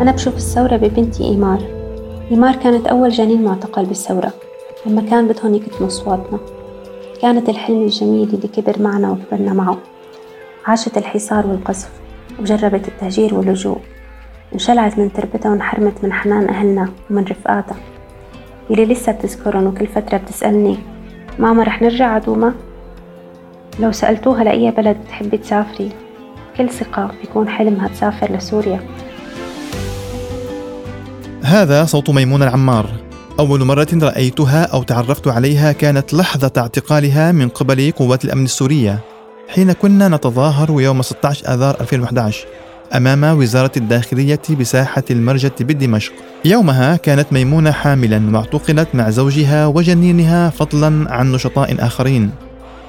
أنا بشوف الثورة ببنتي إيمار. إيمار كانت أول جنين معتقل بالثورة لما كان بدهم يكتموا أصواتنا. كانت الحلم الجميل اللي كبر معنا وكبرنا معه. عاشت الحصار والقصف وجربت التهجير واللجوء انشلعت من تربتها وانحرمت من حنان أهلنا ومن رفقاتها. يلي لسه بتذكرهم وكل فترة بتسألني ماما رح نرجع عدوما؟ لو سألتوها لأي بلد بتحبي تسافري بكل ثقة بيكون حلمها تسافر لسوريا. هذا صوت ميمونة العمار. أول مرة رأيتها أو تعرفت عليها كانت لحظة اعتقالها من قبل قوات الأمن السورية. حين كنا نتظاهر يوم 16 آذار 2011 أمام وزارة الداخلية بساحة المرجة بدمشق. يومها كانت ميمونة حاملا واعتقلت مع زوجها وجنينها فضلا عن نشطاء آخرين.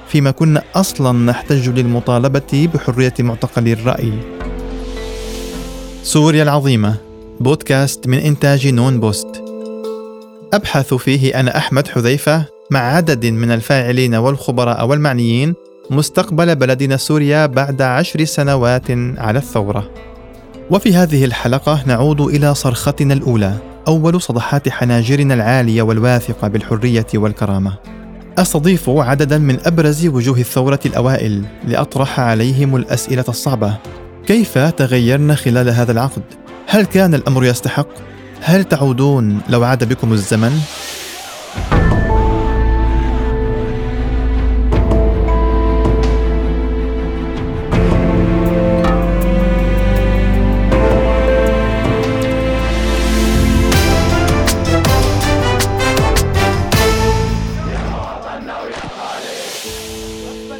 فيما كنا أصلا نحتج للمطالبة بحرية معتقلي الرأي. سوريا العظيمة. بودكاست من إنتاج نون بوست أبحث فيه أنا أحمد حذيفة مع عدد من الفاعلين والخبراء والمعنيين مستقبل بلدنا سوريا بعد عشر سنوات على الثورة. وفي هذه الحلقة نعود إلى صرختنا الأولى، أول صدحات حناجرنا العالية والواثقة بالحرية والكرامة. أستضيف عددا من أبرز وجوه الثورة الأوائل لأطرح عليهم الأسئلة الصعبة. كيف تغيرنا خلال هذا العقد؟ هل كان الأمر يستحق؟ هل تعودون لو عاد بكم الزمن؟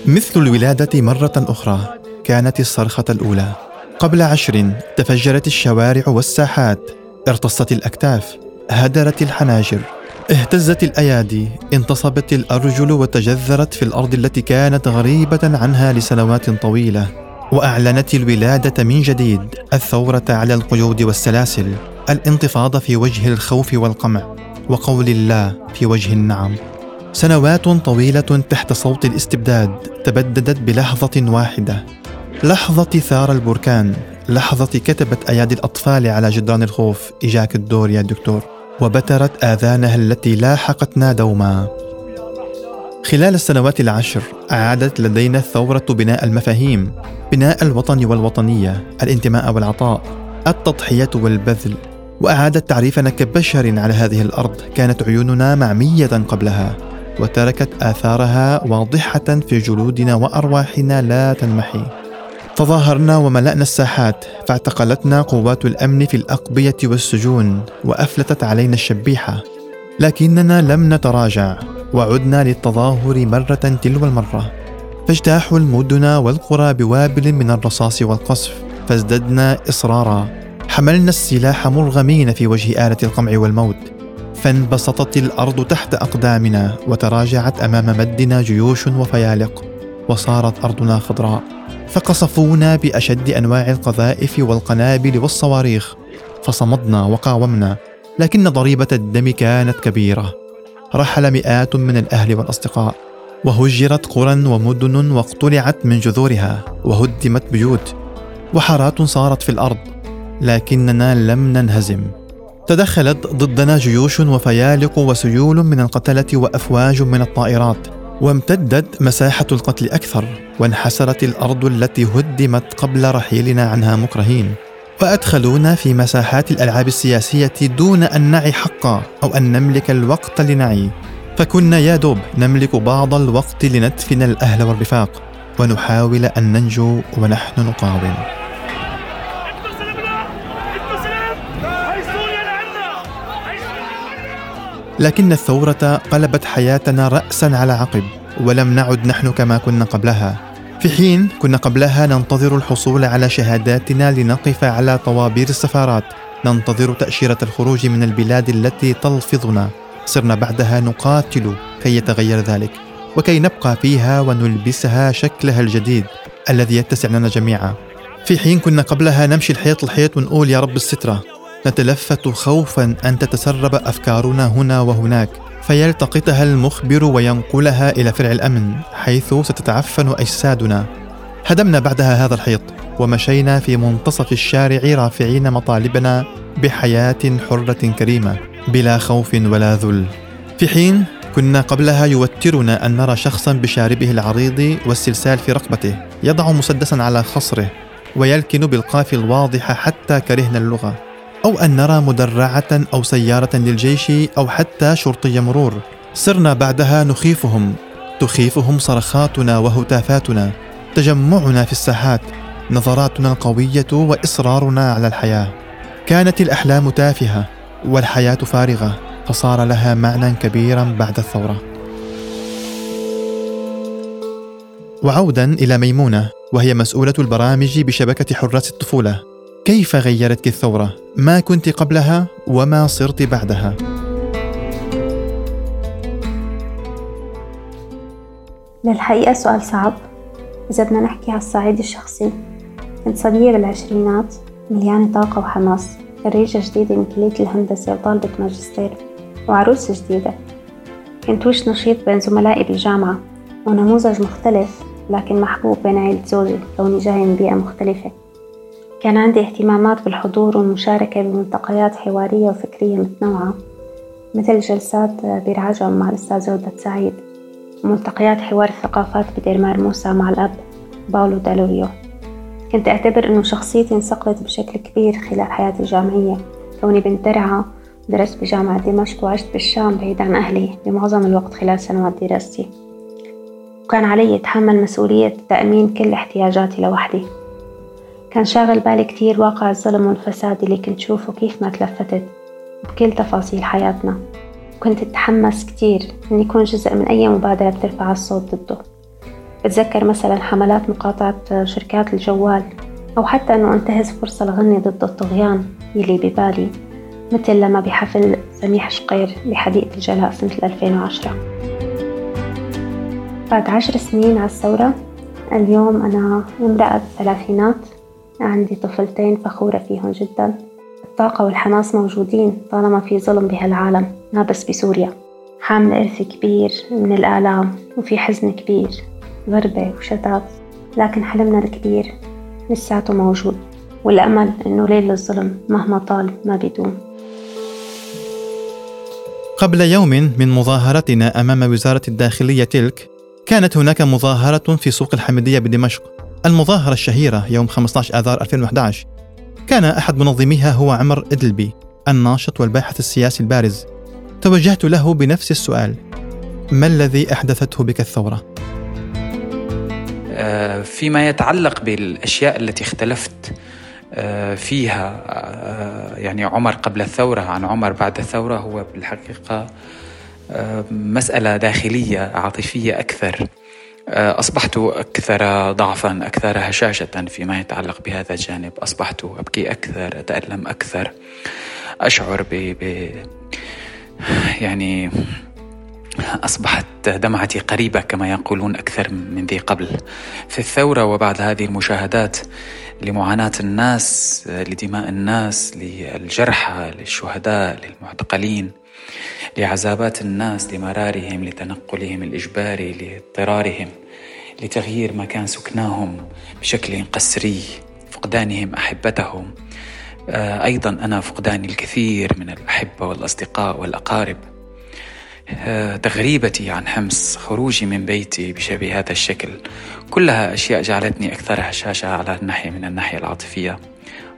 مثل الولادة مرة أخرى كانت الصرخة الأولى قبل عشر تفجرت الشوارع والساحات ارتصت الأكتاف هدرت الحناجر. اهتزت الأيادي انتصبت الأرجل وتجذرت في الأرض التي كانت غريبة عنها لسنوات طويلة. وأعلنت الولادة من جديد الثورة على القيود والسلاسل الانتفاضة في وجه الخوف والقمع وقول الله في وجه النعم. سنوات طويلة تحت صوت الاستبداد تبددت بلحظة واحدة. لحظة ثار البركان. لحظة كتبت أيادي الأطفال على جدران الخوف إجاك الدور يا دكتور. وبترت آذانها التي لاحقتنا دوما. خلال السنوات العشر أعادت لدينا الثورة بناء المفاهيم بناء الوطن والوطنية الانتماء والعطاء التضحية والبذل. وأعادت تعريفنا كبشر على هذه الأرض كانت عيوننا معمية قبلها. وتركت آثارها واضحة في جلودنا وأرواحنا لا تنمحي. تظاهرنا وملأنا الساحات فاعتقلتنا قوات الأمن في الأقبية والسجون وأفلتت علينا الشبيحة. لكننا لم نتراجع وعدنا للتظاهر مرة تلو المرة. فاجتاحوا المدن والقرى بوابل من الرصاص والقصف فازددنا إصرارا. حملنا السلاح مرغمين في وجه آلة القمع والموت. فانبسطت الأرض تحت أقدامنا وتراجعت أمام مدنا جيوش وفيالق. وصارت أرضنا خضراء. فقصفونا بأشد أنواع القذائف والقنابل والصواريخ فصمدنا وقاومنا لكن ضريبة الدم كانت كبيرة. رحل مئات من الأهل والأصدقاء وهجرت قرى ومدن واقتلعت من جذورها وهدمت بيوت وحارات صارت في الأرض لكننا لم ننهزم. تدخلت ضدنا جيوش وفيالق وسيول من القتلة وأفواج من الطائرات وامتدت مساحة القتل أكثر وانحسرت الأرض التي هدمت قبل رحيلنا عنها مكرهين. وأدخلونا في مساحات الألعاب السياسية دون أن نعي حقا أو أن نملك الوقت لنعي. فكنا يا دوب نملك بعض الوقت لندفن الأهل والرفاق ونحاول أن ننجو ونحن نقاوم. لكن الثورة قلبت حياتنا رأسا على عقب ولم نعد نحن كما كنا قبلها. في حين كنا قبلها ننتظر الحصول على شهاداتنا لنقف على طوابير السفارات. ننتظر تأشيرة الخروج من البلاد التي تلفظنا. صرنا بعدها نقاتل كي يتغير ذلك وكي نبقى فيها ونلبسها شكلها الجديد الذي يتسع لنا جميعا. في حين كنا قبلها نمشي الحيط الحيط ونقول يا رب السترة. نتلفت خوفا أن تتسرب أفكارنا هنا وهناك فيلتقطها المخبر وينقلها إلى فرع الأمن حيث ستتعفن أجسادنا. هدمنا بعدها هذا الحيط ومشينا في منتصف الشارع رافعين مطالبنا بحياة حرة كريمة بلا خوف ولا ذل. في حين كنا قبلها يوترنا أن نرى شخصا بشاربه العريض والسلسال في رقبته يضع مسدسا على خصره ويلكن بالقاف الواضحه حتى كرهنا اللغة. أو أن نرى مدرعة أو سيارة للجيش أو حتى شرطي مرور صرنا بعدها نخيفهم. تخيفهم صرخاتنا وهتافاتنا. تجمعنا في الساحات. نظراتنا القوية وإصرارنا على الحياة. كانت الأحلام تافهة والحياة فارغة. فصار لها معنى كبيرا بعد الثورة. وعودا إلى ميمونة وهي مسؤولة البرامج بشبكة حراس الطفولة. كيف غيرتك الثورة؟ ما كنت قبلها وما صرت بعدها؟ للحقيقة سؤال صعب. إذا بدنا نحكي على الصعيد الشخصي كنت صبية بالعشرينات مليانة طاقة وحماس خريجة جديدة من كلية الهندسة وطالبة ماجستير وعروسة جديدة. كنت وش نشيط بين زملائي بالجامعة ونموذج مختلف لكن محبوب بين عيلة زوجي كوني جاي من بيئة مختلفة. كان عندي اهتمامات بالحضور والمشاركة بملتقيات حوارية وفكرية متنوعة مثل جلسات برعجم مع الأستاذ عودة سعيد وملتقيات حوار الثقافات بدير موسى مع الأب باولو دالوريو. كنت أعتبر أنه شخصيتي انصقلت بشكل كبير خلال حياتي الجامعية. كوني بنت درعا درست بجامعة دمشق وعشت بالشام بعيد عن أهلي بمعظم الوقت خلال سنوات دراستي. وكان علي أتحمل مسؤولية تأمين كل احتياجاتي لوحدي. كان شاغل بالي كتير واقع الظلم والفساد اللي كنت شوفه كيف ما تلفتت بكل تفاصيل حياتنا. وكنت أتحمس كتير إني أكون جزء من أي مبادرة بترفع الصوت ضده. بتذكر مثلا حملات مقاطعة شركات الجوال أو حتى أنه أنتهز فرصة لغني ضد الطغيان يلي ببالي مثل لما بحفل سميح شقير بحديقة الجلاء سنة 2010 بعد عشر سنين على الثورة اليوم أنا امرأة بالثلاثينات عندي طفلتين فخورة فيهم جدا. الطاقة والحماس موجودين طالما في ظلم بهالعالم ما بس بسوريا. حامل إرث كبير من الآلام وفي حزن كبير غربة وشتات. لكن حلمنا الكبير لساته موجود والأمل إنه ليل الظلم مهما طال ما بيدوم. قبل يوم من مظاهرتنا أمام وزارة الداخلية تلك كانت هناك مظاهرة في سوق الحمدية بدمشق. المظاهرة الشهيرة يوم 15 آذار 2011 كان أحد منظميها هو عمر إدلبي الناشط والباحث السياسي البارز توجهت له بنفس السؤال ما الذي أحدثته بك الثورة؟ آه، فيما يتعلق بالأشياء التي اختلفت آه، فيها آه، يعني عمر قبل الثورة عن عمر بعد الثورة هو بالحقيقة مسألة داخلية عاطفية أكثر أصبحت أكثر ضعفا أكثر هشاشة فيما يتعلق بهذا الجانب. أصبحت أبكي أكثر أتألم أكثر أشعر ب, ب... يعني أصبحت دمعتي قريبة كما يقولون أكثر من ذي قبل. في الثورة وبعد هذه المشاهدات لمعاناة الناس لدماء الناس للجرحى للشهداء للمعتقلين لعذابات الناس لمرارهم لتنقلهم الإجباري لاضطرارهم لتغيير مكان سكناهم بشكل قسري فقدانهم أحبتهم. آه، أيضا أنا فقداني الكثير من الأحبة والأصدقاء والأقارب. آه، تغريبتي عن حمص خروجي من بيتي بشبه هذا الشكل. كلها أشياء جعلتني أكثر هشاشة على الناحية من الناحية العاطفية.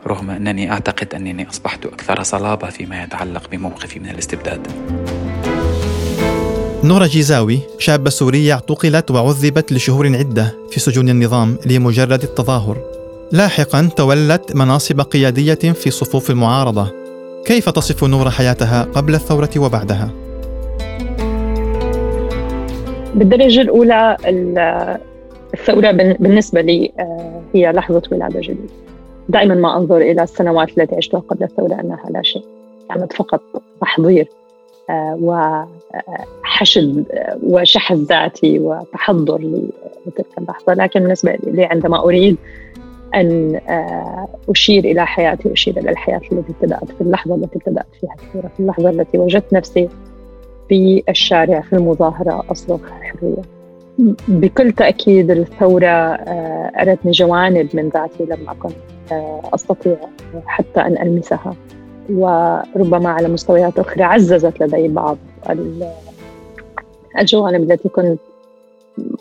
رغم أنني أعتقد أنني أصبحت أكثر صلابة فيما يتعلق بموقفي من الاستبداد. نورة جيزاوي شابة سورية اعتقلت وعذبت لشهور عدة في سجون النظام لمجرد التظاهر. لاحقا تولت مناصب قيادية في صفوف المعارضة. كيف تصف نورة حياتها قبل الثورة وبعدها؟ بالدرجة الأولى الثورة بالنسبة لي آه، هي لحظة ولادة جديدة. دائما ما أنظر إلى السنوات التي عشتها قبل الثورة أنها لا شيء كانت فقط تحضير آه، وحشد آه، وشحذ ذاتي وتحضر لتلك اللحظة. لكن بالنسبة لي عندما أريد أن أشير إلى حياتي أشير إلى الحياة التي ابتدأت في اللحظة التي ابتدأت فيها الثورة في اللحظة التي وجدت نفسي في الشارع في المظاهرة أصرخ حرية. بكل تأكيد الثورة آه، أرتني جوانب من ذاتي لم أكن آه، أستطيع حتى أن ألمسها. وربما على مستويات أخرى عززت لدي بعض الجوانب التي كنت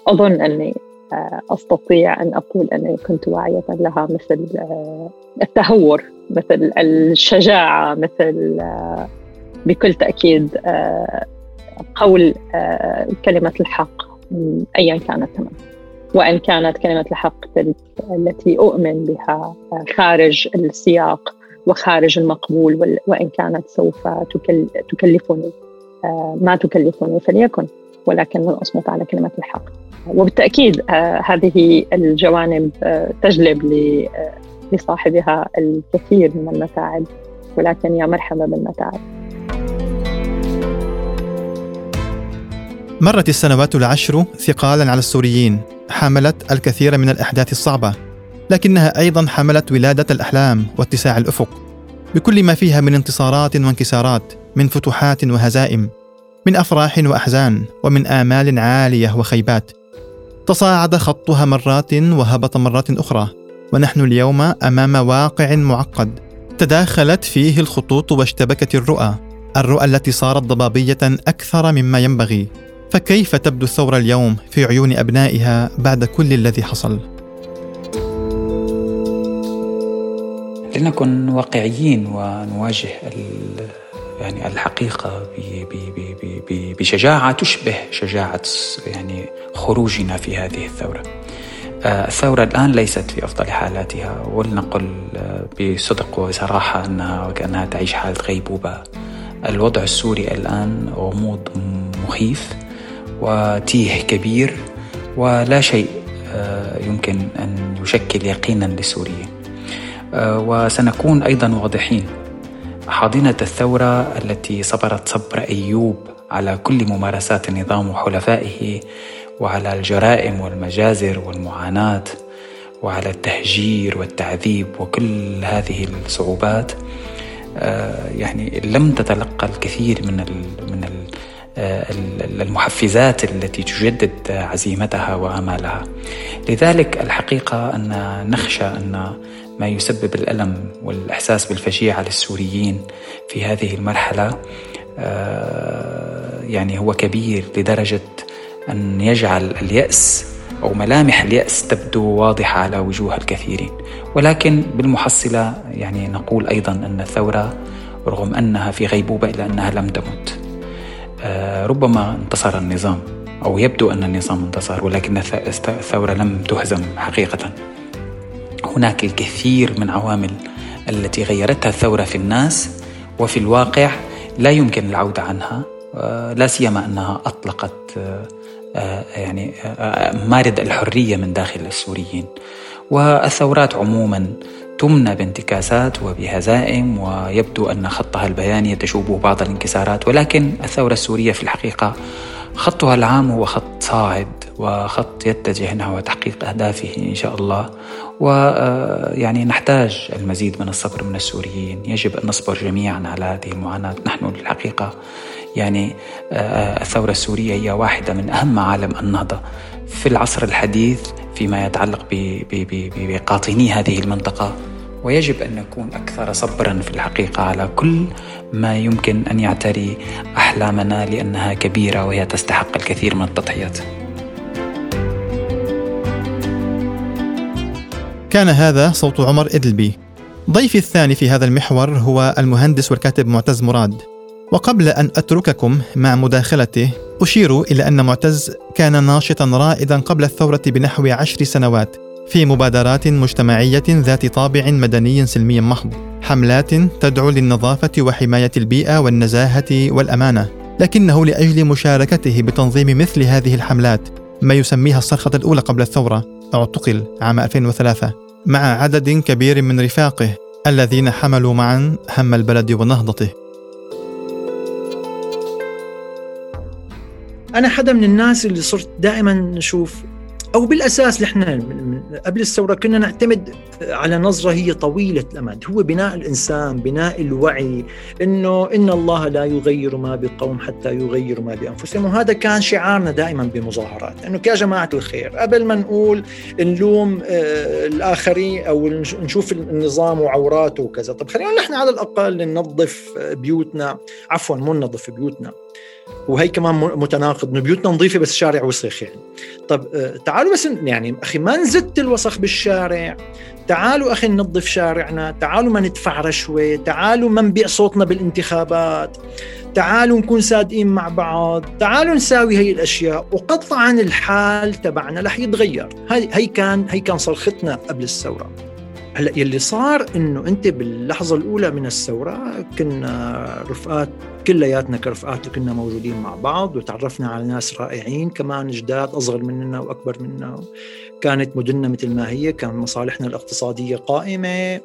أظن أني آه، أستطيع أن أقول أني كنت واعية لها مثل التهور مثل الشجاعة مثل بكل تأكيد قول كلمة الحق ايا كانت تمام وإن كانت كلمة الحق التي أؤمن بها خارج السياق وخارج المقبول وإن كانت سوف تكلفني آه، ما تكلفني فليكن ولكن لن أصمت على كلمة الحق. وبالتأكيد آه، هذه الجوانب آه، تجلب لصاحبها الكثير من المتاعب ولكن يا مرحبا بالمتاعب. مرت السنوات العشر ثقالا على السوريين. حملت الكثير من الأحداث الصعبة لكنها أيضا حملت ولادة الأحلام واتساع الأفق بكل ما فيها من انتصارات وانكسارات من فتوحات وهزائم من أفراح وأحزان ومن آمال عالية وخيبات. تصاعد خطها مرات وهبط مرات أخرى ونحن اليوم أمام واقع معقد. تداخلت فيه الخطوط واشتبكت الرؤى الرؤى التي صارت ضبابية أكثر مما ينبغي. فكيف تبدو الثورة اليوم في عيون أبنائها بعد كل الذي حصل؟ لنكن واقعيين ونواجه يعني الحقيقة بشجاعة تشبه شجاعة يعني خروجنا في هذه الثورة. آه، الثورة الآن ليست في أفضل حالاتها ولنقل آه، بصدق وصراحة أنها وكأنها تعيش حالة غيبوبة. الوضع السوري الآن غموض مخيف وتيه كبير ولا شيء آه، يمكن أن يشكل يقينا للسوريين آه، وسنكون أيضا واضحين. حاضنة الثورة التي صبرت صبر أيوب على كل ممارسات النظام وحلفائه وعلى الجرائم والمجازر والمعاناة وعلى التهجير والتعذيب وكل هذه الصعوبات. آه، يعني لم تتلقى الكثير من من المحفزات التي تجدد عزيمتها وآمالها. لذلك الحقيقة أن نخشى أن ما يسبب الألم والإحساس بالفجيعه للسوريين في هذه المرحلة آه، يعني هو كبير لدرجة أن يجعل اليأس أو ملامح اليأس تبدو واضحة على وجوه الكثيرين ولكن بالمحصلة يعني نقول أيضا أن الثورة رغم أنها في غيبوبة إلا أنها لم تمت آه، ربما انتصر النظام أو يبدو أن النظام انتصر ولكن الثورة لم تهزم حقيقة. هناك الكثير من عوامل التي غيرتها الثورة في الناس وفي الواقع لا يمكن العودة عنها. آه، لا سيما أنها أطلقت آه، يعني مارد الحرية من داخل السوريين. والثورات عموما تمنى بانتكاسات وبهزائم ويبدو أن خطها البياني تشوبه بعض الانكسارات ولكن الثورة السورية في الحقيقة خطها العام هو خط صاعد وخط يتجه نحو تحقيق أهدافه إن شاء الله. ويعني نحتاج المزيد من الصبر من السوريين. يجب أن نصبر جميعا على هذه المعاناة. نحن الحقيقة يعني الثورة السورية هي واحدة من أهم معالم النهضة. في العصر الحديث فيما يتعلق بقاطني هذه المنطقة. ويجب أن نكون أكثر صبرا في الحقيقة على كل ما يمكن أن يعتري أحلامنا لأنها كبيرة وهي تستحق الكثير من التضحيات. كان هذا صوت عمر إدلبي. ضيفي الثاني في هذا المحور هو المهندس والكاتب معتز مراد. وقبل أن أترككم مع مداخلته أشير إلى أن معتز كان ناشطا رائدا قبل الثورة بنحو عشر سنوات في مبادرات مجتمعية ذات طابع مدني سلمي محض. حملات تدعو للنظافة وحماية البيئة والنزاهة والأمانة. لكنه لأجل مشاركته بتنظيم مثل هذه الحملات ما يسميها الصرخة الأولى قبل الثورة اعتقل عام 2003 مع عدد كبير من رفاقه الذين حملوا معا هم البلد ونهضته أنا حدا من الناس اللي صرت دائما نشوف أو بالأساس نحن قبل الثورة كنا نعتمد على نظرة هي طويلة الأمد. هو بناء الإنسان بناء الوعي إنه إن الله لا يغير ما بقوم حتى يغيروا ما بأنفسهم. وهذا كان شعارنا دائما بمظاهرات إنه يا جماعة الخير قبل ما نقول نلوم آه، الآخرين أو نشوف النظام وعوراته وكذا. طب خلينا نحن على الأقل ننظف بيوتنا عفوا مو ننظف بيوتنا. وهي كمان متناقض انه بيوتنا نظيفه بس الشارع وسخ يعني. طب آه، تعالوا بس يعني أخي ما نزت الوسخ بالشارع. تعالوا أخي ننظف شارعنا. تعالوا ما ندفع رشوة. تعالوا ما نبيع صوتنا بالانتخابات. تعالوا نكون صادقين مع بعض. تعالوا نساوي هي الأشياء. وقطعا الحال تبعنا رح يتغير. هي هي كان هي كان صرختنا قبل الثورة. هلا يلي صار إنه أنت باللحظة الأولى من الثورة كنا رفقات كلياتنا كرفقات كنا موجودين مع بعض وتعرفنا على ناس رائعين كمان جداد أصغر مننا وأكبر منا كانت مدننا مثل ما هي كان مصالحنا الاقتصادية قائمة.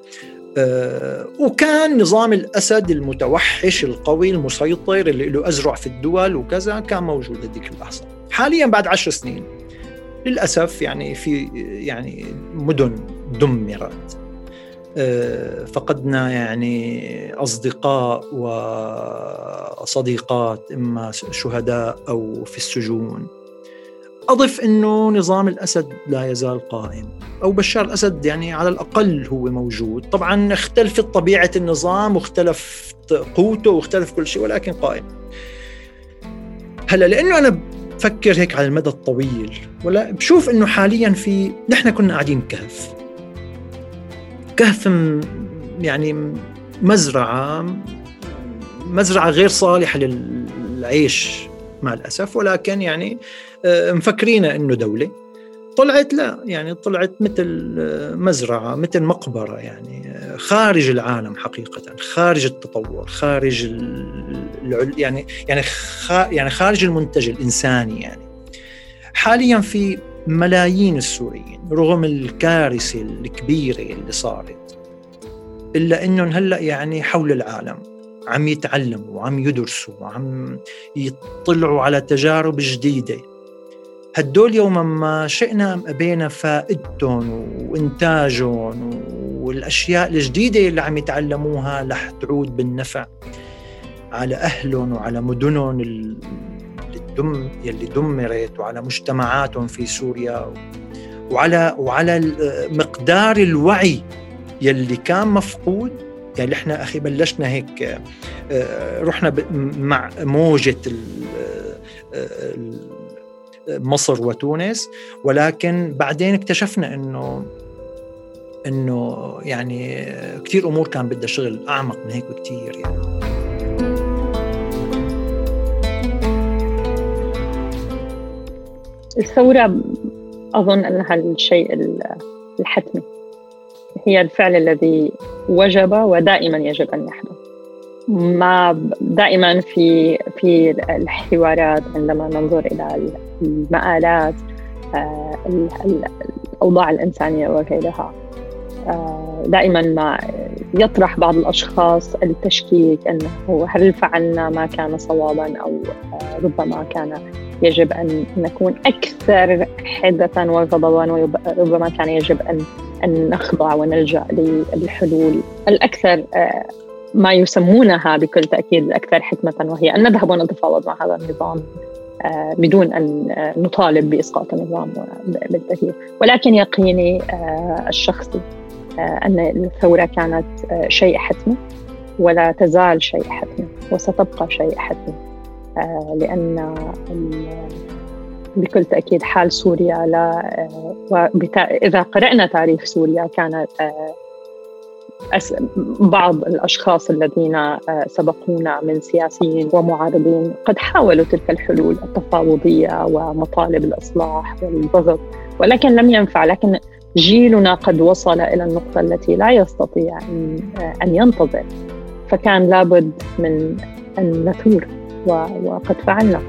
أه وكان نظام الأسد المتوحش القوي المسيطر اللي له أزرع في الدول وكذا كان موجود هذيك اللحظة. حاليا بعد عشر سنين. للأسف يعني في يعني مدن دمرت. آه، فقدنا يعني أصدقاء وصديقات إما شهداء أو في السجون. أضف إنه نظام الأسد لا يزال قائم أو بشار الأسد يعني على الأقل هو موجود. طبعا اختلفت طبيعة النظام واختلفت قوته واختلف كل شيء ولكن قائم. هلا لأنه أنا بفكر هيك على المدى الطويل ولا بشوف إنه حاليا في نحن كنا قاعدين كهف. كهف يعني مزرعة مزرعة غير صالحة للعيش مع الأسف ولكن يعني آه، مفكرين أنه دولة. طلعت لا يعني طلعت مثل آه، مزرعة مثل مقبرة يعني آه، خارج العالم حقيقة خارج التطور خارج يعني يعني يعني خارج المنتج الإنساني يعني. حاليا في ملايين السوريين رغم الكارثة الكبيرة اللي صارت إلا أنهم هلأ يعني حول العالم عم يتعلموا وعم يدرسوا وعم يطلعوا على تجارب جديدة. هدول يوما ما شئنا أم أبينا فائدتهم وإنتاجهم والأشياء الجديدة اللي عم يتعلموها رح تعود بالنفع. على أهلهم وعلى مدنهم دم يلي دمرت وعلى مجتمعاتهم في سوريا وعلى وعلى مقدار الوعي يلي كان مفقود. يعني إحنا أخي بلشنا هيك آه، رحنا مع موجة آه، مصر وتونس. ولكن بعدين اكتشفنا إنه إنه يعني كثير أمور كان بدها شغل أعمق من هيك بكثير يعني. الثورة أظن أنها الشيء الحتمي. هي الفعل الذي وجب ودائما يجب أن يحدث. ما دائما في في الحوارات عندما ننظر إلى المآلات آه، الأوضاع الإنسانية وغيرها. آه، دائما ما يطرح بعض الأشخاص التشكيك أنه هل فعلنا ما كان صوابا أو آه، ربما كان يجب أن نكون أكثر حدة وغضبا وربما كان يجب أن أن نخضع ونلجأ للحلول الأكثر آه، ما يسمونها بكل تأكيد الأكثر حكمة وهي أن نذهب ونتفاوض مع هذا النظام آه، بدون أن آه، نطالب بإسقاط النظام بالتغيير ولكن يقيني الشخصي أن الثورة كانت شيء حتمي ولا تزال شيء حتمي وستبقى شيء حتمي. لأن بكل تأكيد حال سوريا لا آه، إذا قرأنا تاريخ سوريا كانت آه، بعض الأشخاص الذين سبقونا من سياسيين ومعارضين قد حاولوا تلك الحلول التفاوضية ومطالب الإصلاح والضغط ولكن لم ينفع لكن جيلنا قد وصل إلى النقطة التي لا يستطيع أن ينتظر فكان لابد من أن نثور. وقد فعلنا.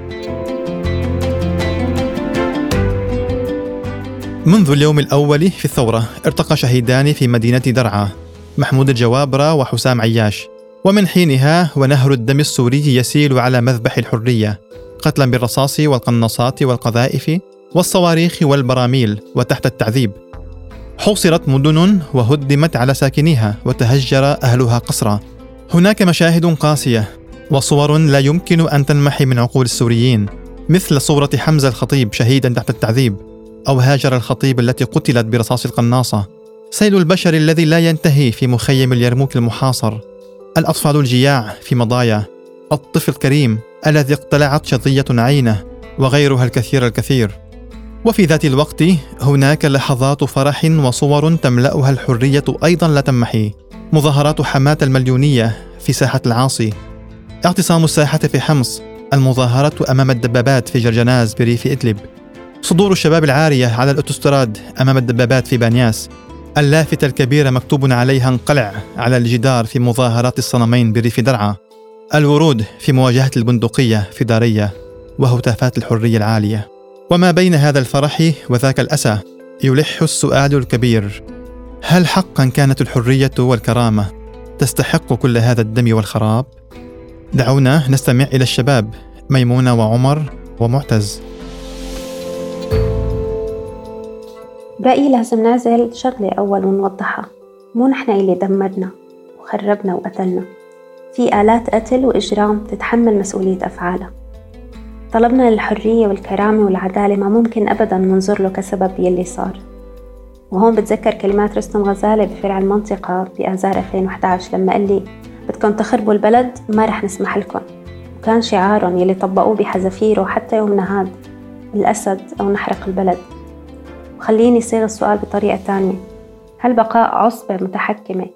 منذ اليوم الأول في الثورة ارتقى شهيدان في مدينة درعا محمود الجوابرة وحسام عياش. ومن حينها ونهر الدم السوري يسيل على مذبح الحرية قتلا بالرصاص والقناصات والقذائف والصواريخ والبراميل وتحت التعذيب. حوصرت مدن وهدمت على ساكنيها وتهجر أهلها قسرا هناك مشاهد قاسية. وصور لا يمكن أن تنمحي من عقول السوريين مثل صورة حمزة الخطيب شهيدا تحت التعذيب أو هاجر الخطيب التي قتلت برصاص القناصة. سيل البشر الذي لا ينتهي في مخيم اليرموك المحاصر. الأطفال الجياع في مضايا. الطفل الكريم الذي اقتلعت شظية عينه وغيرها الكثير الكثير. وفي ذات الوقت هناك لحظات فرح وصور تملأها الحرية أيضا لا تمحي مظاهرات حماة المليونية في ساحة العاصي. اعتصام الساحة في حمص المظاهرة أمام الدبابات في جرجناز بريف إدلب. صدور الشباب العارية على الأوتوستراد أمام الدبابات في بانياس. اللافتة الكبيرة مكتوب عليها انقلع على الجدار في مظاهرات الصنمين بريف درعا. الورود في مواجهة البندقية في دارية وهتافات الحرية العالية. وما بين هذا الفرح وذاك الأسى يلح السؤال الكبير هل حقا كانت الحرية والكرامة تستحق كل هذا الدم والخراب؟ دعونا نستمع إلى الشباب ميمونة وعمر ومعتز. برأيي لازم نعزل شغلة أول ونوضحها. مو نحن اللي دمرنا وخربنا وقتلنا. في آلات قتل وإجرام تتحمل مسؤولية أفعالها. طلبنا للحرية والكرامة والعدالة ما ممكن أبدا ننظر له كسبب يلي صار. وهون بتذكر كلمات رستم غزالة بفرع المنطقة بآذار 2011 لما قال لي بدكم تخربوا البلد ما رح نسمح لكم وكان شعارهم يلي طبقوه بحذافيره حتى يومنا هاد الأسد أو نحرق البلد وخليني صيغ السؤال بطريقة تانية هل بقاء عصبة متحكمة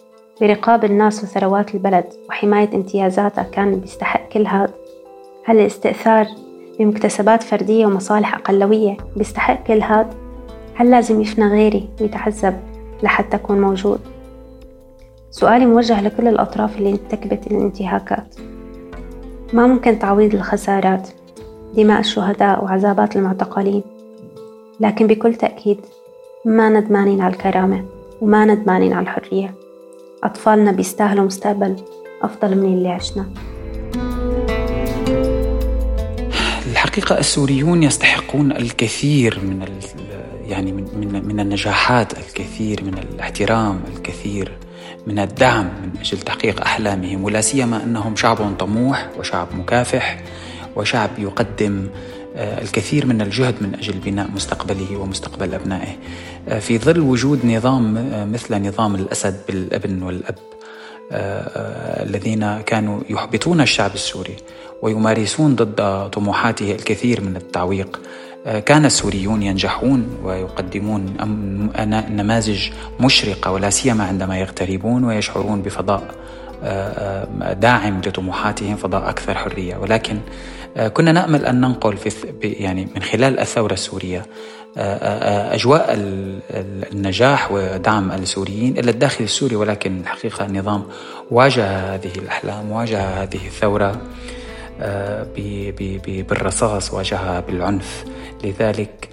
برقاب الناس وثروات البلد وحماية امتيازاتها كان بيستحق كل هذا؟ هل الاستئثار بمكتسبات فردية ومصالح أقلوية بيستحق كل هذا؟ هل لازم يفنى غيري ويتعذب لحتى أكون موجود؟ سؤالي موجه لكل الأطراف اللي ارتكبت الانتهاكات. ما ممكن تعويض الخسارات دماء الشهداء وعذابات المعتقلين؟ لكن بكل تأكيد ما ندمانين على الكرامة وما ندمانين على الحرية. أطفالنا بيستاهلوا مستقبل أفضل من اللي عشنا الحقيقة السوريون يستحقون الكثير من يعني من من النجاحات الكثير من الاحترام الكثير. من الدعم من أجل تحقيق أحلامهم ولا سيما أنهم شعب طموح وشعب مكافح وشعب يقدم آه، الكثير من الجهد من أجل بناء مستقبله ومستقبل أبنائه. آه، في ظل وجود نظام آه، مثل نظام الأسد بالأبن والأب الذين كانوا يحبطون الشعب السوري ويمارسون ضد طموحاته الكثير من التعويق كان السوريون ينجحون ويقدمون نماذج مشرقة ولا سيما عندما يغتربون ويشعرون بفضاء داعم لطموحاتهم فضاء أكثر حرية. ولكن كنا نأمل أن ننقل في يعني من خلال الثورة السورية أجواء النجاح ودعم السوريين إلى الداخل السوري. ولكن الحقيقة النظام واجه هذه الأحلام واجه هذه الثورة بالرصاص واجهها بالعنف. لذلك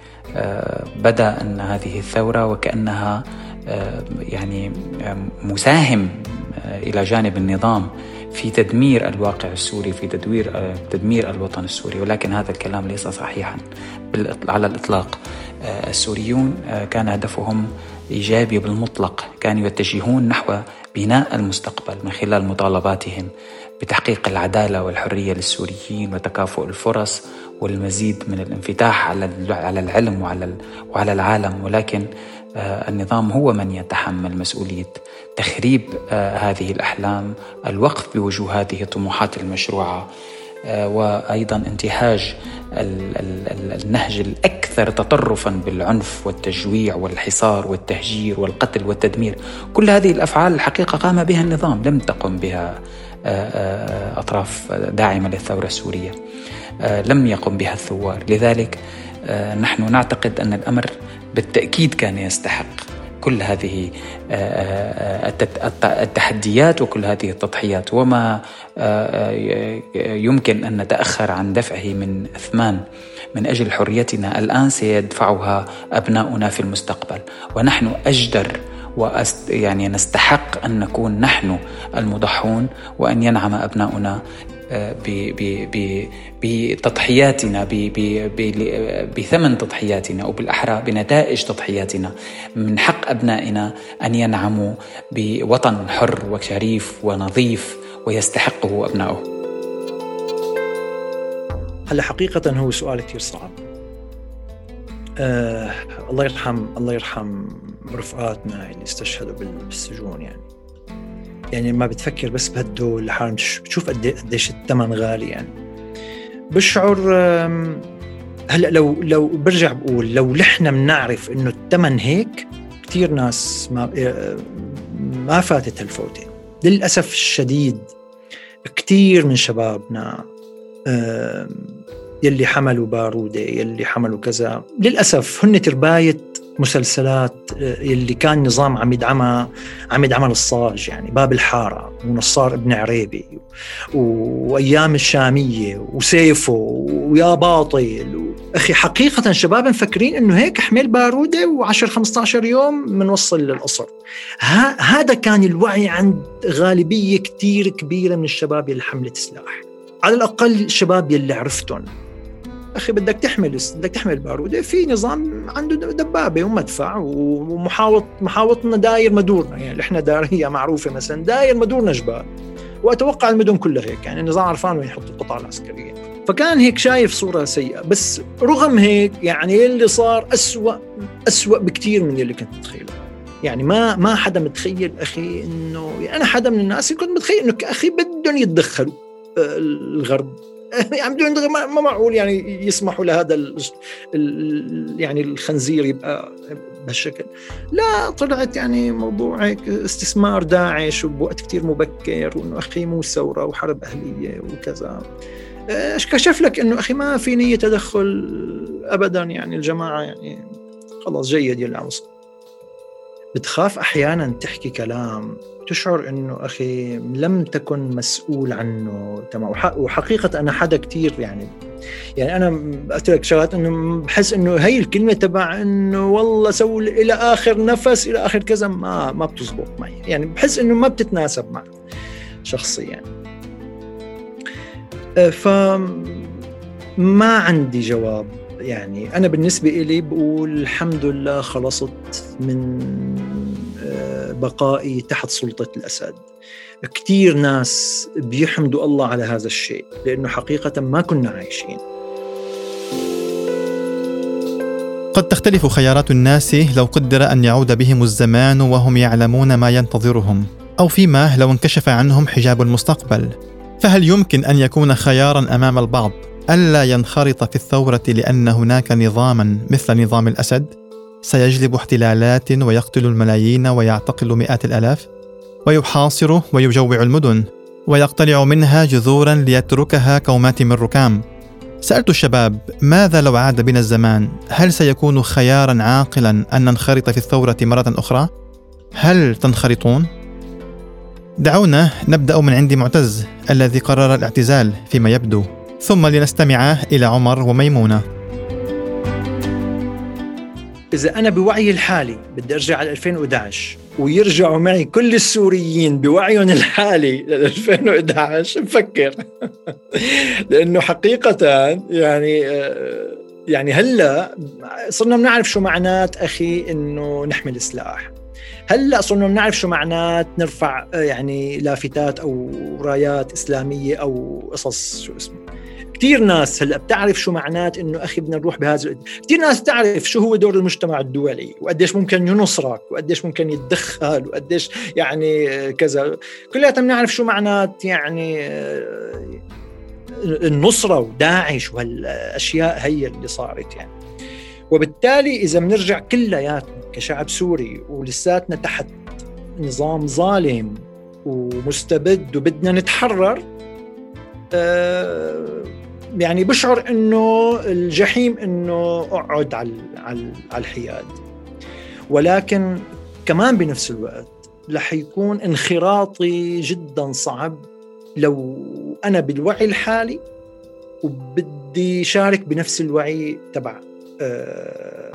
بدا أن هذه الثورة وكأنها يعني مساهم إلى جانب النظام في تدمير الواقع السوري في تدوير تدمير الوطن السوري. ولكن هذا الكلام ليس صحيحا. على الإطلاق السوريون كان هدفهم إيجابي بالمطلق. كانوا يتجهون نحو بناء المستقبل من خلال مطالباتهم. بتحقيق العدالة والحرية للسوريين وتكافؤ الفرص والمزيد من الانفتاح على العلم وعلى وعلى العالم. ولكن آه، النظام هو من يتحمل مسؤولية تخريب آه، هذه الأحلام، الوقف بوجوه هذه الطموحات المشروعة آه، وأيضا انتهاج النهج الأكثر تطرفا بالعنف والتجويع والحصار والتهجير والقتل والتدمير، كل هذه الأفعال الحقيقة قام بها النظام لم تقم بها أطراف داعمة للثورة السورية. لم يقم بها الثوار، لذلك نحن نعتقد أن الأمر بالتأكيد كان يستحق كل هذه آه، آه، التحديات وكل هذه التضحيات. وما آه، يمكن أن نتأخر عن دفعه من اثمان من أجل حريتنا الآن سيدفعها أبناؤنا في المستقبل. ونحن أجدر وأست يعني نستحق أن نكون نحن المضحون وأن ينعم أبناؤنا آه، بتضحياتنا بثمن تضحياتنا أو بالأحرى بنتائج تضحياتنا من حق أبنائنا أن ينعموا بوطن حر وشريف ونظيف ويستحقه ابنائه. هلا حقيقة هو سؤال كثير صعب. آه الله يرحم الله يرحم رفقاتنا اللي استشهدوا بالسجون يعني. يعني ما بتفكر بس بهالدول لحالهم بتشوف قديش الثمن غالي يعني. بشعر هلأ لو لو برجع بقول لو نحن بنعرف إنه الثمن هيك كثير ناس ما آه، ما فاتت هالفوتة للأسف الشديد كثير من شبابنا يلي حملوا باروده يلي حملوا كذا للأسف هن ترباية مسلسلات آه، يلي كان نظام عم يدعمها عم يدعمها الصاج يعني باب الحارة ونصار ابن عريبي وأيام الشامية وسيفه ويا باطل أخي حقيقة شباب مفكرين إنه هيك حمل بارودة و10 15 يوم بنوصل للقصر. هذا كان الوعي عند غالبية كثير كبيرة من الشباب اللي حملت سلاح. على الأقل الشباب يلي عرفتهم أخي بدك تحمل بدك تحمل باروده في نظام عنده دبابة ومدفع ومحاوط محاوطنا داير مدورنا. يعني إحنا داريه معروفة مثلا داير مدورنا جبال. وأتوقع المدن كلها هيك. يعني النظام عرفان وين يحط القطع العسكرية. فكان هيك شايف صورة سيئة. بس رغم هيك يعني اللي صار أسوأ أسوأ بكثير من اللي كنت متخيله. يعني ما ما حدا متخيل أخي انه يعني أنا حدا من الناس اللي كنت متخيل إنه أخي بدهم يتدخلوا آه، الغرب. يعني بدون ما معقول يعني يسمحوا لهذا ال ال يعني الخنزير يبقى بهالشكل. لا طلعت يعني موضوع هيك استثمار داعش وبوقت كتير مبكر وإنه أخي مو ثورة وحرب أهلية وكذا. كشف لك إنه أخي ما في نية تدخل ابدا يعني الجماعة يعني؟ خلاص جيد عم بتخاف أحيانا تحكي كلام تشعر إنه أخي لم تكن مسؤول عنه تمام؟ وحقيقة أنا حدا كثير يعني يعني أنا قلت لك شغلات إنه بحس إنه هي الكلمة تبع إنه والله سوي إلى آخر نفس إلى آخر كذا ما ما بتزبط معي. يعني بحس إنه ما بتتناسب مع شخصيا. أه، ف ما عندي جواب يعني. أنا بالنسبة لي بقول الحمد لله خلصت من بقائي تحت سلطة الأسد. كثير ناس بيحمدوا الله على هذا الشيء لأنه حقيقة ما كنا عايشين. قد تختلف خيارات الناس لو قدر أن يعود بهم الزمان وهم يعلمون ما ينتظرهم أو فيما لو انكشف عنهم حجاب المستقبل. فهل يمكن أن يكون خيارا أمام البعض ألا ينخرط في الثورة لأن هناك نظاما مثل نظام الأسد؟ سيجلب احتلالات ويقتل الملايين ويعتقل مئات الألاف ويحاصر ويجوع المدن ويقتلع منها جذورا ليتركها كومات من ركام. سألت الشباب ماذا لو عاد بنا الزمان؟ هل سيكون خيارا عاقلا أن ننخرط في الثورة مرة أخرى؟ هل تنخرطون؟ دعونا نبدأ من عند معتز الذي قرر الاعتزال فيما يبدو ثم لنستمع إلى عمر وميمونة. إذا أنا بوعي الحالي بدي أرجع على 2011 ويرجعوا معي كل السوريين بوعيهم الحالي ل 2011 بفكر لأنه حقيقه يعني آه، يعني هلأ صرنا بنعرف شو معنات أخي إنه نحمل سلاح هلأ صرنا بنعرف شو معنات نرفع آه، يعني لافتات أو رايات إسلامية أو قصص شو اسمه. كثير ناس هلأ بتعرف شو معنات إنه أخي بدنا نروح بهذا كثير ناس بتعرف شو هو دور المجتمع الدولي وقديش ممكن ينصرك وقديش ممكن يتدخل وقديش يعني كذا. كلياتنا بنعرف شو معنات يعني آه، النصرة وداعش وهالأشياء هي اللي صارت يعني. وبالتالي إذا بنرجع كلياتنا كشعب سوري ولساتنا تحت نظام ظالم ومستبد وبدنا نتحرر أه يعني بشعر إنه الجحيم إنه أقعد على على الحياد. ولكن كمان بنفس الوقت رح يكون انخراطي جدا صعب. لو أنا بالوعي الحالي وبدي شارك بنفس الوعي تبع آه،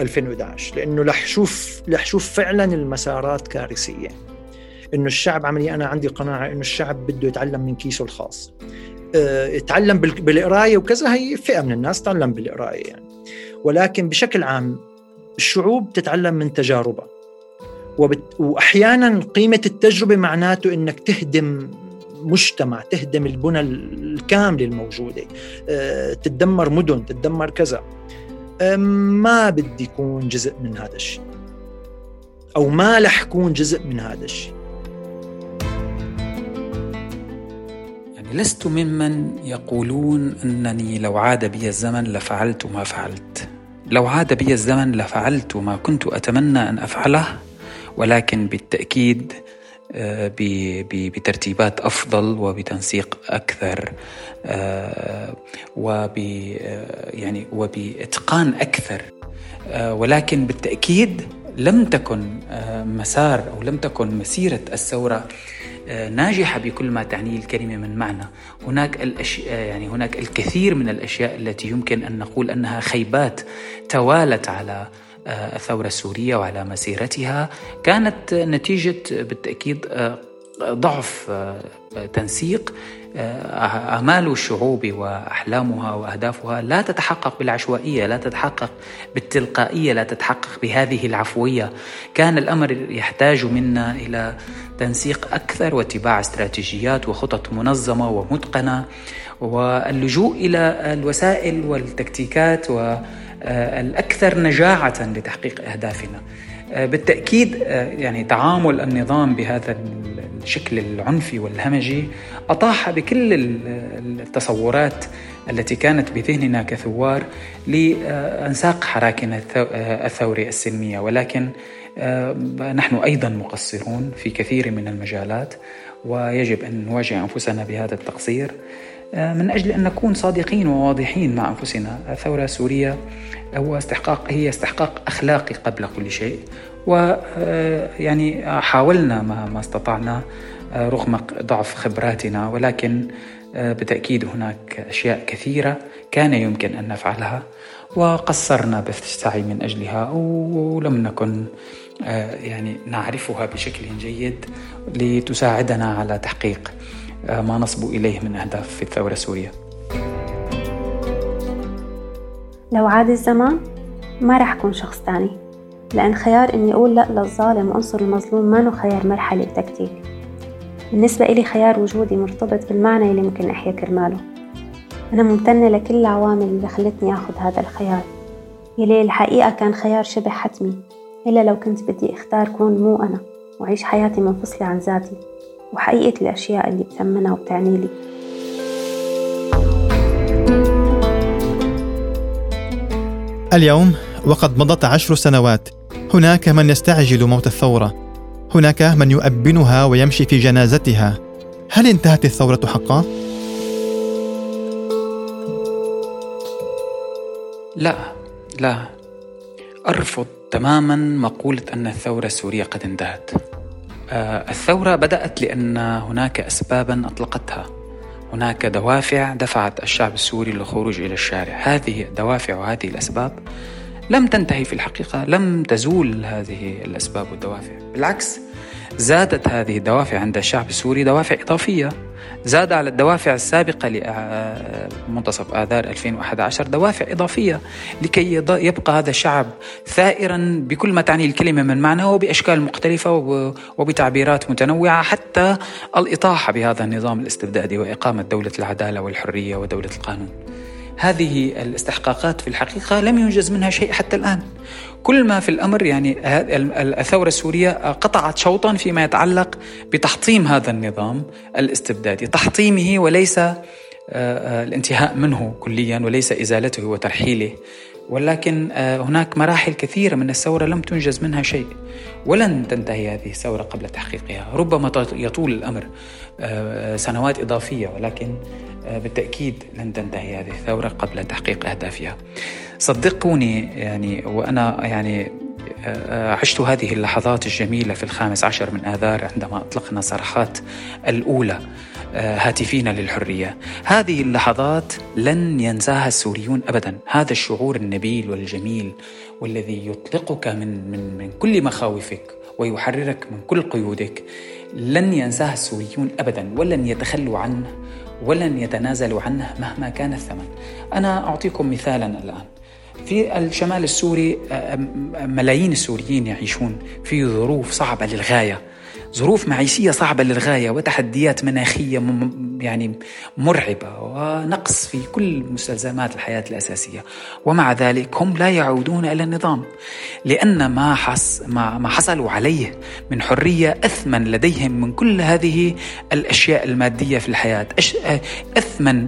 2011 لأنه رح شوف رح شوف فعلا المسارات كارثية. إنه الشعب عملي أنا عندي قناعة إنه الشعب بده يتعلم من كيسه الخاص. يتعلم بالقراية وكذا هي فئة من الناس تعلم بالقراية يعني. ولكن بشكل عام الشعوب تتعلم من تجاربها. وبت... واحيانا قيمة التجربة معناته إنك تهدم مجتمع تهدم البنى الكامله الموجودة. آه، تتدمر مدن تتدمر كذا. ما بدي يكون جزء من هذا الشيء. أو ما رح اكون جزء من هذا الشيء. يعني لست ممن يقولون أنني لو عاد بي الزمن لفعلت ما فعلت. لو عاد بي الزمن لفعلت ما كنت أتمنى أن أفعله ولكن بالتأكيد آه، بترتيبات أفضل وبتنسيق أكثر آه، وب آه، يعني وبإتقان أكثر. ولكن بالتأكيد لم تكن مسار أو لم تكن مسيرة الثورة ناجحة بكل ما تعنيه الكلمة من معنى. هناك الأشياء يعني هناك الكثير من الأشياء التي يمكن أن نقول أنها خيبات توالت على الثورة السورية وعلى مسيرتها. كانت نتيجة بالتأكيد آه، ضعف آه، تنسيق آه، آمال الشعوب وأحلامها وأهدافها لا تتحقق بالعشوائية لا تتحقق بالتلقائية لا تتحقق بهذه العفوية. كان الأمر يحتاج منا إلى تنسيق أكثر واتباع استراتيجيات وخطط منظمة ومتقنة. واللجوء إلى الوسائل والتكتيكات و آه، نجاعة لتحقيق أهدافنا. آه، بالتأكيد آه، يعني تعامل النظام بهذا الشكل العنفي والهمجي أطاح بكل التصورات التي كانت بذهننا كثوار لأنساق حراكنا الثوري السلمية. ولكن نحن أيضا مقصرون في كثير من المجالات ويجب أن نواجه أنفسنا بهذا التقصير. من أجل أن نكون صادقين وواضحين مع أنفسنا الثورة السورية هو استحقاق هي استحقاق أخلاقي قبل كل شيء. ويعني حاولنا ما, ما استطعنا رغم ضعف خبراتنا ولكن بالتأكيد هناك أشياء كثيرة كان يمكن أن نفعلها وقصرنا بالسعي من أجلها ولم نكن يعني نعرفها بشكل جيد لتساعدنا على تحقيق ما نصبو إليه من أهداف في الثورة السورية. لو عاد الزمان ما رح أكون شخص تاني لأن خيار إني أقول لأ للظالم وأنصر المظلوم ما خيار مرحلة وتكتيك بالنسبة إلي خيار وجودي مرتبط بالمعنى اللي ممكن أحيا كرماله. أنا ممتنة لكل العوامل اللي خلتني أخذ هذا الخيار. يلي الحقيقة كان خيار شبه حتمي إلا لو كنت بدي أختار كون مو أنا وأعيش حياتي منفصلة عن ذاتي وحقيقة الأشياء اللي بثمنها وبتعني لي. اليوم وقد مضت عشر سنوات هناك من يستعجل موت الثورة. هناك من يؤبنها ويمشي في جنازتها. هل انتهت الثورة حقا؟ لا لا. أرفض تماما مقولة أن الثورة السورية قد انتهت. آه، الثورة بدأت لأن هناك أسبابا أطلقتها. هناك دوافع دفعت الشعب السوري للخروج إلى الشارع. هذه الدوافع وهذه الأسباب لم تنتهي في الحقيقة لم تزول هذه الأسباب والدوافع. بالعكس زادت هذه الدوافع عند الشعب السوري دوافع إضافية. زاد على الدوافع السابقة لمنتصف آذار 2011 دوافع إضافية لكي يبقى هذا الشعب ثائرا بكل ما تعني الكلمة من معنى وبأشكال مختلفة وبتعبيرات متنوعة. حتى الإطاحة بهذا النظام الاستبدادي وإقامة دولة العدالة والحرية ودولة القانون. هذه الاستحقاقات في الحقيقة لم ينجز منها شيء حتى الآن. كل ما في الأمر يعني الثورة السورية قطعت شوطا فيما يتعلق بتحطيم هذا النظام الاستبدادي. تحطيمه وليس آه، آه، الانتهاء منه كليا وليس إزالته وترحيله. ولكن آه، هناك مراحل كثيرة من الثورة لم تنجز منها شيء. ولن تنتهي هذه الثورة قبل تحقيقها. ربما يطول الأمر سنوات إضافية ولكن بالتأكيد لن تنتهي هذه الثورة قبل تحقيق أهدافها. صدقوني يعني وأنا يعني عشت هذه اللحظات الجميلة في الخامس عشر من آذار عندما أطلقنا صرخات الأولى هاتفين للحرية. هذه اللحظات لن ينساها السوريون أبدا. هذا الشعور النبيل والجميل والذي يطلقك من, من, من كل مخاوفك ويحررك من كل قيودك لن ينساها السوريون أبدا ولن يتخلوا عنه. ولن يتنازلوا عنه مهما كان الثمن. أنا أعطيكم مثالا الآن. في الشمال السوري ملايين السوريين يعيشون في ظروف صعبة للغاية. ظروف معيشية صعبة للغاية وتحديات مناخية يعني مرعبة ونقص في كل مستلزمات الحياة الأساسية. ومع ذلك هم لا يعودون إلى النظام لأن ما, حص ما, ما حصلوا عليه من حرية أثمن لديهم من كل هذه الأشياء المادية في الحياة. أثمن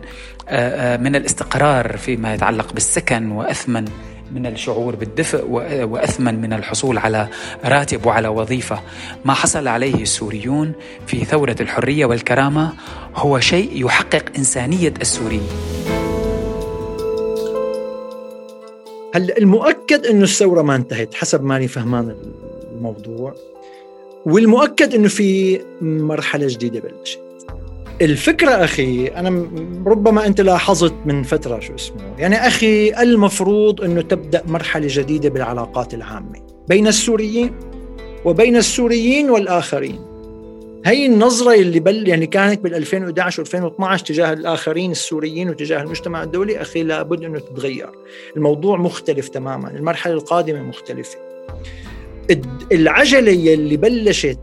من الاستقرار فيما يتعلق بالسكن وأثمن من الشعور بالدفء وأثمن من الحصول على راتب وعلى وظيفة. ما حصل عليه السوريون في ثورة الحرية والكرامة هو شيء يحقق إنسانية السوري هلا المؤكد انه الثورة ما انتهت؟ حسب ماني فهمان الموضوع. والمؤكد أنه في مرحلة جديدة بلشت. الفكرة أخي أنا ربما أنت لاحظت من فترة شو اسمه يعني أخي المفروض أنه تبدأ مرحلة جديدة بالعلاقات العامة بين السوريين وبين السوريين والآخرين. هي النظرة اللي بل يعني كانت بال 2011 و 2012 تجاه الآخرين السوريين وتجاه المجتمع الدولي أخي لابد أنه تتغير. الموضوع مختلف تماما المرحلة القادمة مختلفة. العجلة اللي بلشت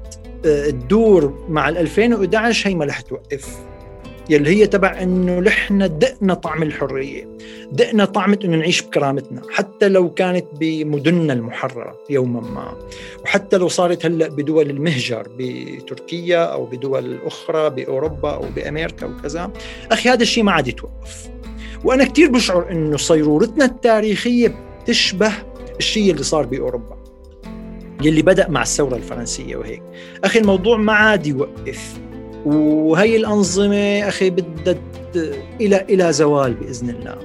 تدور مع ال 2011 هي ما رح توقف. يلي هي تبع إنه نحن دقنا طعم الحرية دقنا طعمة إنه نعيش بكرامتنا حتى لو كانت بمدننا المحررة يوما ما. وحتى لو صارت هلأ بدول المهجر بتركيا أو بدول أخرى بأوروبا أو بأمريكا وكذا أخي هذا الشيء ما عاد يتوقف. وأنا كثير بشعر إنه صيرورتنا التاريخية بتشبه الشيء اللي صار بأوروبا. يلي بدأ مع الثورة الفرنسية وهيك. أخي الموضوع ما عاد يوقف. وهي الأنظمة أخي بدها إلى إلى زوال بإذن الله.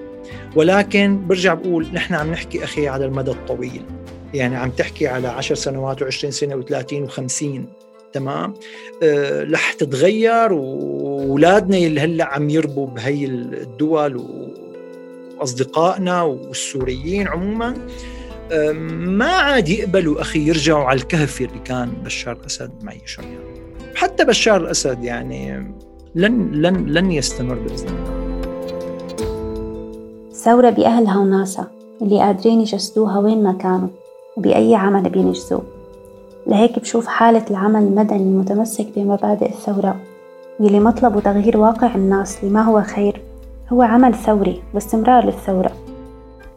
ولكن برجع بقول نحن عم نحكي أخي على المدى الطويل. يعني عم تحكي على عشر سنوات و20 سنة و30 و50 تمام؟ أه رح تتغير واولادنا اللي هلأ عم يربوا بهي الدول وأصدقائنا والسوريين عموما. ما عاد يقبلوا أخي يرجعوا على الكهف اللي كان بشار الأسد معيشه يعني حتى بشار الأسد يعني لن لن لن يستمر بإذن الله. ثورة بأهلها وناسها اللي قادرين يجسدوها وين ما كانوا وبأي عمل بينجزوه. لهيك بشوف حالة العمل المدني المتمسك بمبادئ الثورة واللي مطلبه تغيير واقع الناس لما هو خير. هو عمل ثوري واستمرار للثورة.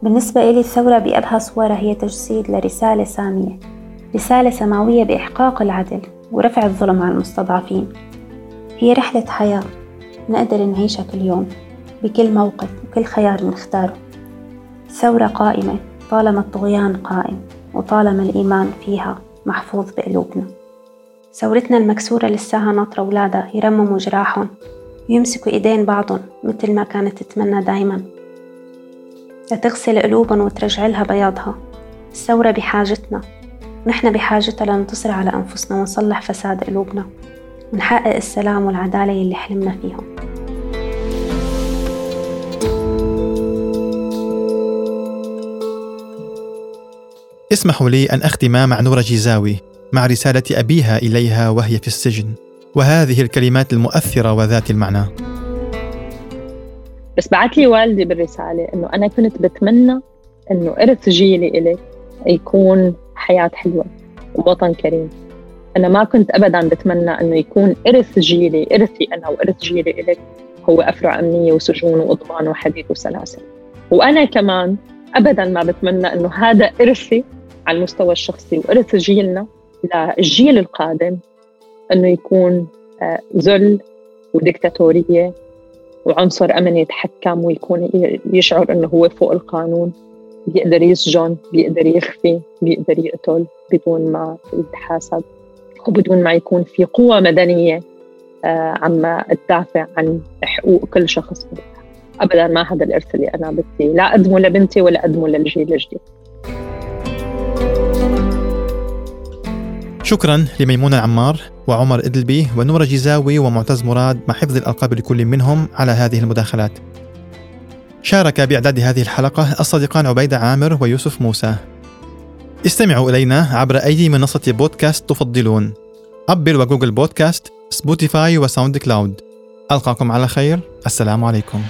بالنسبة إلي الثورة بأبهى صورها هي تجسيد لرسالة سامية رسالة سماوية بإحقاق العدل ورفع الظلم عن المستضعفين. هي رحلة حياة نقدر نعيشها كل يوم بكل موقف وكل خيار نختاره. ثورة قائمة طالما الطغيان قائم وطالما الإيمان فيها محفوظ بقلوبنا. ثورتنا المكسورة لساها ناطرة أولادها يرمموا جراحهم ويمسكوا إيدين بعضهم مثل ما كانت تتمنى دايما. لتغسل قلوبهم وترجع لها بياضها. الثورة بحاجتنا. ونحن بحاجتها لننتصر على أنفسنا ونصلح فساد قلوبنا. ونحقق السلام والعدالة اللي حلمنا فيهم. اسمحوا لي أن أختم مع نورة جيزاوي مع رسالة أبيها إليها وهي في السجن. وهذه الكلمات المؤثرة وذات المعنى. بس بعت لي والدي بالرسالة إنه أنا كنت بتمنى إنه إرث جيلي إلك يكون حياة حلوة ووطن كريم. أنا ما كنت أبدا بتمنى إنه يكون إرث جيلي إرثي أنا وإرث جيلي إلك هو أفرع أمنية وسجون وأضبان وحديد وسلاسل. وأنا كمان أبدا ما بتمنى إنه هذا إرثي على المستوى الشخصي وإرث جيلنا للجيل القادم إنه يكون آه، ذل وديكتاتورية وعنصر أمني يتحكم ويكون يشعر أنه هو فوق القانون. بيقدر يسجن بيقدر يخفي بيقدر يقتل بدون ما يتحاسب وبدون ما يكون في قوة مدنية آه، عم تدافع عن حقوق كل شخص. ابدا ما هذا الإرث اللي أنا بدي لا أقدمه لبنتي ولا أقدمه للجيل الجديد. شكرا لميمونة عمار وعمر إدلبي ونورة جيزاوي ومعتز مراد مع حفظ الألقاب لكل منهم على هذه المداخلات. شارك بإعداد هذه الحلقة الصديقان عبيدة عامر ويوسف موسى. استمعوا إلينا عبر أي منصة بودكاست تفضلون. Apple و Google Podcast Spotify و SoundCloud ألقاكم على خير. السلام عليكم.